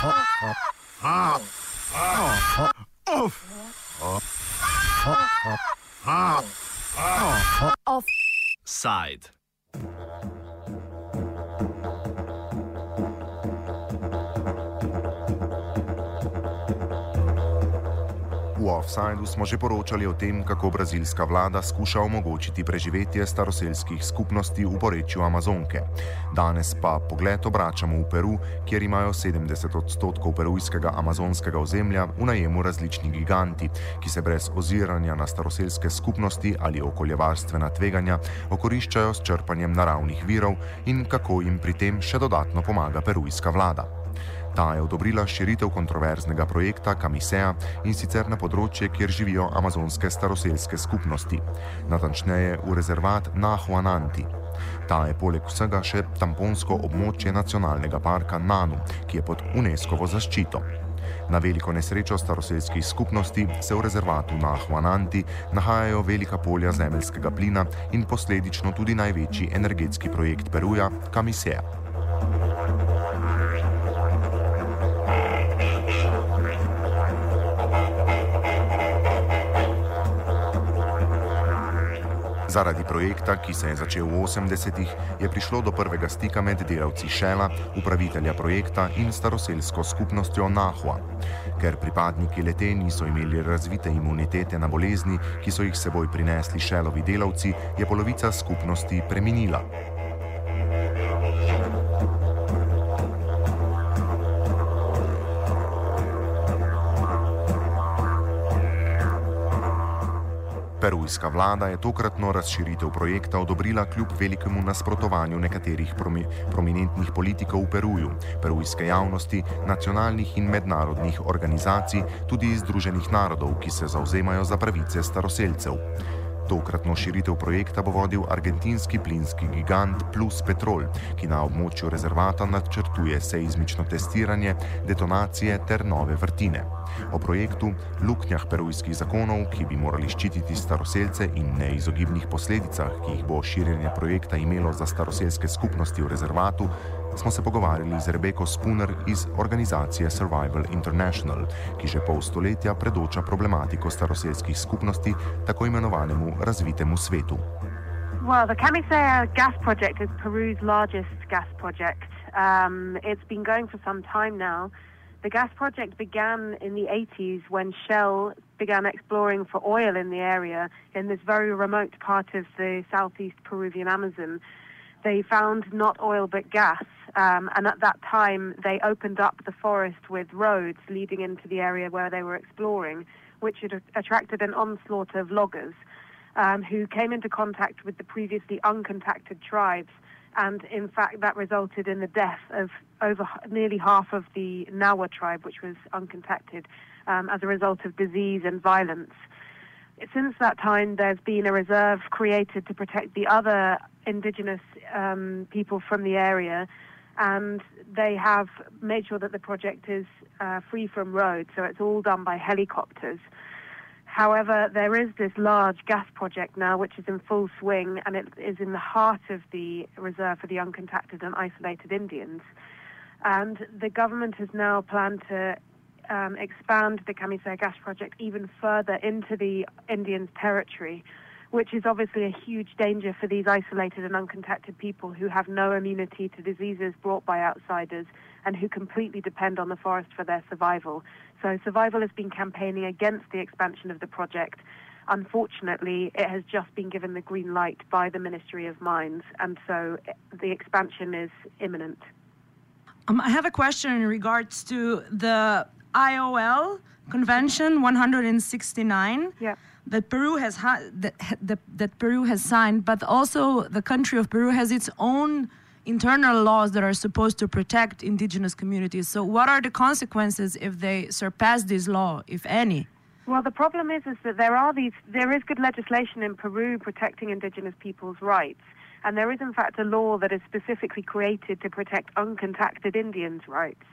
はっはっはっ V Offsideu smo že poročali o tem, kako brazilska vlada skuša omogočiti preživetje staroseljskih skupnosti v porečju Amazonke. Danes pa pogled obračamo v Peru, kjer imajo 70 odstotkov perujskega amazonskega ozemlja v najemu različni giganti, ki se brez oziranja na staroseljske skupnosti ali okoljevarstvena tveganja okoriščajo s črpanjem naravnih virov in kako jim pri tem še dodatno pomaga perujska vlada. Ta je odobrila širitev kontroverznega projekta Kamiseja in sicer na področje, kjer živijo amazonske staroseljske skupnosti, natančneje v rezervat Nahuananti. Ta je poleg vsega še tamponsko območje nacionalnega parka Nanu, ki je pod UNESCO-vo zaščito. Na veliko nesrečo staroseljskih skupnosti se v rezervatu Nahuananti nahajajo velika polja zemeljskega plina in posledično tudi največji energetski projekt Peruja, Kamiseja. Zaradi projekta, ki se je začel v 80-ih, je prišlo do prvega stika med delavci Šela, upravitelja projekta in staroselsko skupnostjo Nahua. Ker pripadniki lete niso imeli razvite imunitete na bolezni, ki so jih seboj prinesli Šelovi delavci, je polovica skupnosti preminila. Perujska vlada je tokratno razširitev projekta odobrila kljub velikemu nasprotovanju nekaterih promi prominentnih politikov v Peruju, perujske javnosti, nacionalnih in mednarodnih organizacij, tudi Združenih narodov, ki se zauzemajo za pravice staroseljcev. Tokratno širitev projekta bo vodil argentinski plinski gigant Plus Petrol, ki na območju rezervata načrtuje seizmično testiranje, detonacije ter nove vrtine. O projektu, luknjah perujskih zakonov, ki bi morali ščititi staroseljce in neizogibnih posledicah, ki jih bo širjenje projekta imelo za staroseljske skupnosti v rezervatu, smo se pogovarjali z Rebeko Spooner iz organizacije Survival International, ki že pol stoletja predoča problematiko staroseljskih skupnosti tako imenovanemu razvitemu svetu. Well, the Camisea gas project is Peru's largest gas project. Um, it's been going for some time now. The gas project began in the 80s when Shell began exploring for oil in the area in this very remote part of the southeast Peruvian Amazon. They found not oil but gas, um, and at that time they opened up the forest with roads leading into the area where they were exploring, which had attracted an onslaught of loggers um, who came into contact with the previously uncontacted tribes. And in fact, that resulted in the death of over nearly half of the Nahua tribe, which was uncontacted, um, as a result of disease and violence since that time, there's been a reserve created to protect the other indigenous um, people from the area, and they have made sure that the project is uh, free from roads, so it's all done by helicopters. However, there is this large gas project now which is in full swing and it is in the heart of the reserve for the uncontacted and isolated Indians. And the government has now planned to um, expand the Camisea gas project even further into the Indians' territory, which is obviously a huge danger for these isolated and uncontacted people who have no immunity to diseases brought by outsiders and who completely depend on the forest for their survival. So, survival has been campaigning against the expansion of the project. Unfortunately, it has just been given the green light by the Ministry of Mines, and so the expansion is imminent. Um, I have a question in regards to the ILO Convention 169 yeah. That Peru has ha- that, that, that Peru has signed, but also the country of Peru has its own internal laws that are supposed to protect indigenous communities. So, what are the consequences if they surpass this law, if any? Well, the problem is, is that there are these. There is good legislation in Peru protecting indigenous people's rights, and there is in fact a law that is specifically created to protect uncontacted Indians' rights.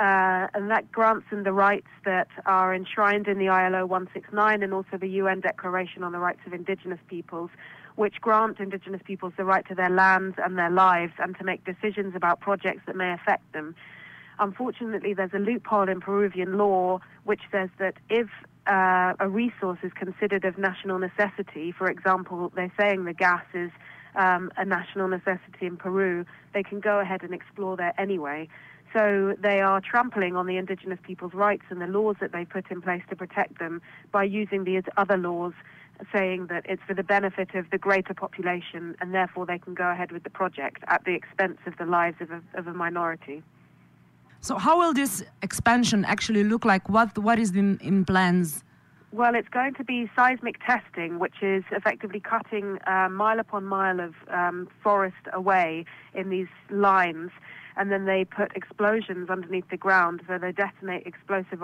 Uh, and that grants them the rights that are enshrined in the ILO 169 and also the UN Declaration on the Rights of Indigenous Peoples, which grant Indigenous peoples the right to their lands and their lives and to make decisions about projects that may affect them. Unfortunately, there's a loophole in Peruvian law which says that if uh, a resource is considered of national necessity, for example, they're saying the gas is um, a national necessity in Peru, they can go ahead and explore there anyway. So they are trampling on the indigenous people's rights and the laws that they put in place to protect them by using these other laws saying that it's for the benefit of the greater population and therefore they can go ahead with the project at the expense of the lives of a, of a minority. So how will this expansion actually look like? What what is in, in plans? Well, it's going to be seismic testing, which is effectively cutting uh, mile upon mile of um, forest away in these lines, and then they put explosions underneath the ground. So they detonate explosive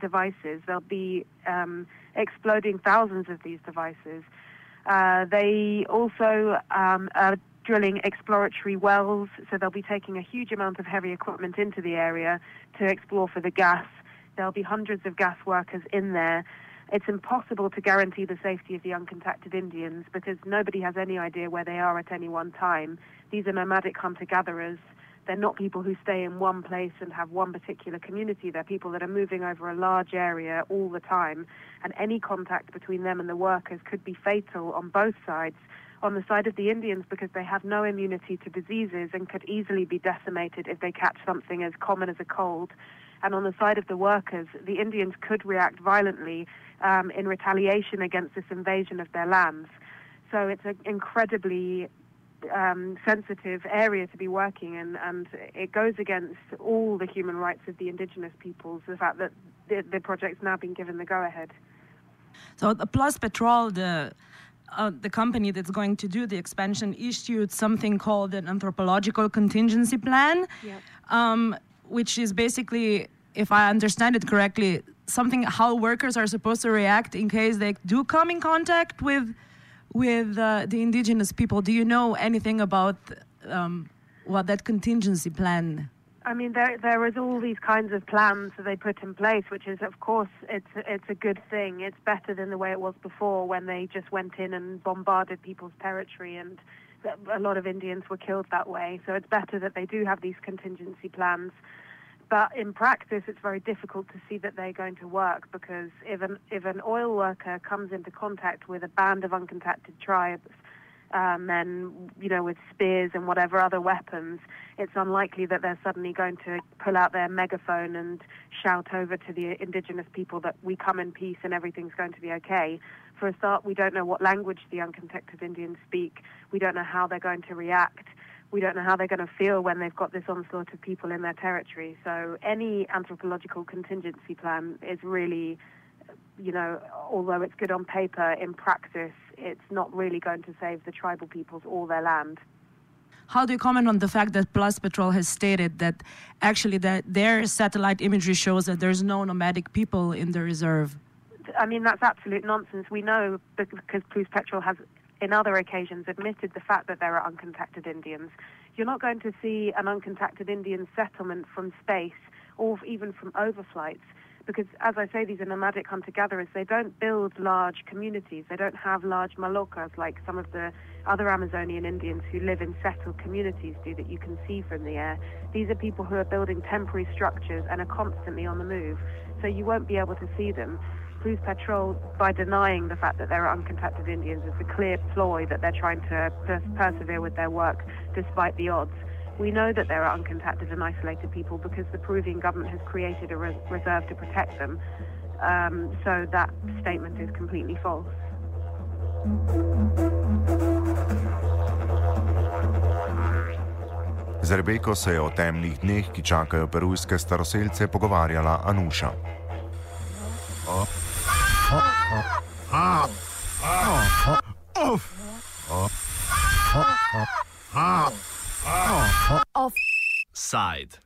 devices. They'll be um, exploding thousands of these devices. Uh, they also um, are drilling exploratory wells, so they'll be taking a huge amount of heavy equipment into the area to explore for the gas. There'll be hundreds of gas workers in there. It's impossible to guarantee the safety of the uncontacted Indians because nobody has any idea where they are at any one time. These are nomadic hunter gatherers. They're not people who stay in one place and have one particular community. They're people that are moving over a large area all the time. And any contact between them and the workers could be fatal on both sides on the side of the Indians because they have no immunity to diseases and could easily be decimated if they catch something as common as a cold. And on the side of the workers, the Indians could react violently um, in retaliation against this invasion of their lands. So it's an incredibly um, sensitive area to be working in, and it goes against all the human rights of the indigenous peoples. The fact that the, the project's now been given the go-ahead. So the Pluspetrol, the uh, the company that's going to do the expansion issued something called an anthropological contingency plan, yep. um, which is basically, if I understand it correctly, something how workers are supposed to react in case they do come in contact with with uh, the indigenous people. Do you know anything about um, what that contingency plan I mean, there there is all these kinds of plans that they put in place, which is, of course, it's it's a good thing. It's better than the way it was before, when they just went in and bombarded people's territory, and a lot of Indians were killed that way. So it's better that they do have these contingency plans. But in practice, it's very difficult to see that they're going to work because if an if an oil worker comes into contact with a band of uncontacted tribes um, men, you know, with spears and whatever other weapons, it's unlikely that they're suddenly going to pull out their megaphone and shout over to the indigenous people that we come in peace and everything's going to be okay. For a start, we don't know what language the uncontacted Indians speak. We don't know how they're going to react. We don't know how they're going to feel when they've got this onslaught of people in their territory. So any anthropological contingency plan is really you know, although it's good on paper, in practice, it's not really going to save the tribal peoples or their land. How do you comment on the fact that Pluspetrol has stated that actually that their satellite imagery shows that there's no nomadic people in the reserve? I mean, that's absolute nonsense. We know because Pluspetrol has, in other occasions, admitted the fact that there are uncontacted Indians. You're not going to see an uncontacted Indian settlement from space or even from overflights because, as I say, these are nomadic hunter-gatherers. They don't build large communities. They don't have large malokas like some of the other Amazonian Indians who live in settled communities do that you can see from the air. These are people who are building temporary structures and are constantly on the move, so you won't be able to see them. Pluspetrol, by denying the fact that there are uncontacted Indians, is a clear ploy that they're trying to persevere with their work despite the odds. We know that there are uncontacted and isolated people because the Peruvian government has created a re- reserve to protect them. Um, so that statement is completely false. Z Rebeko se je o temnih dneh, ki čakajo perujske staroseljce, pogovarjala Anuša. Offside.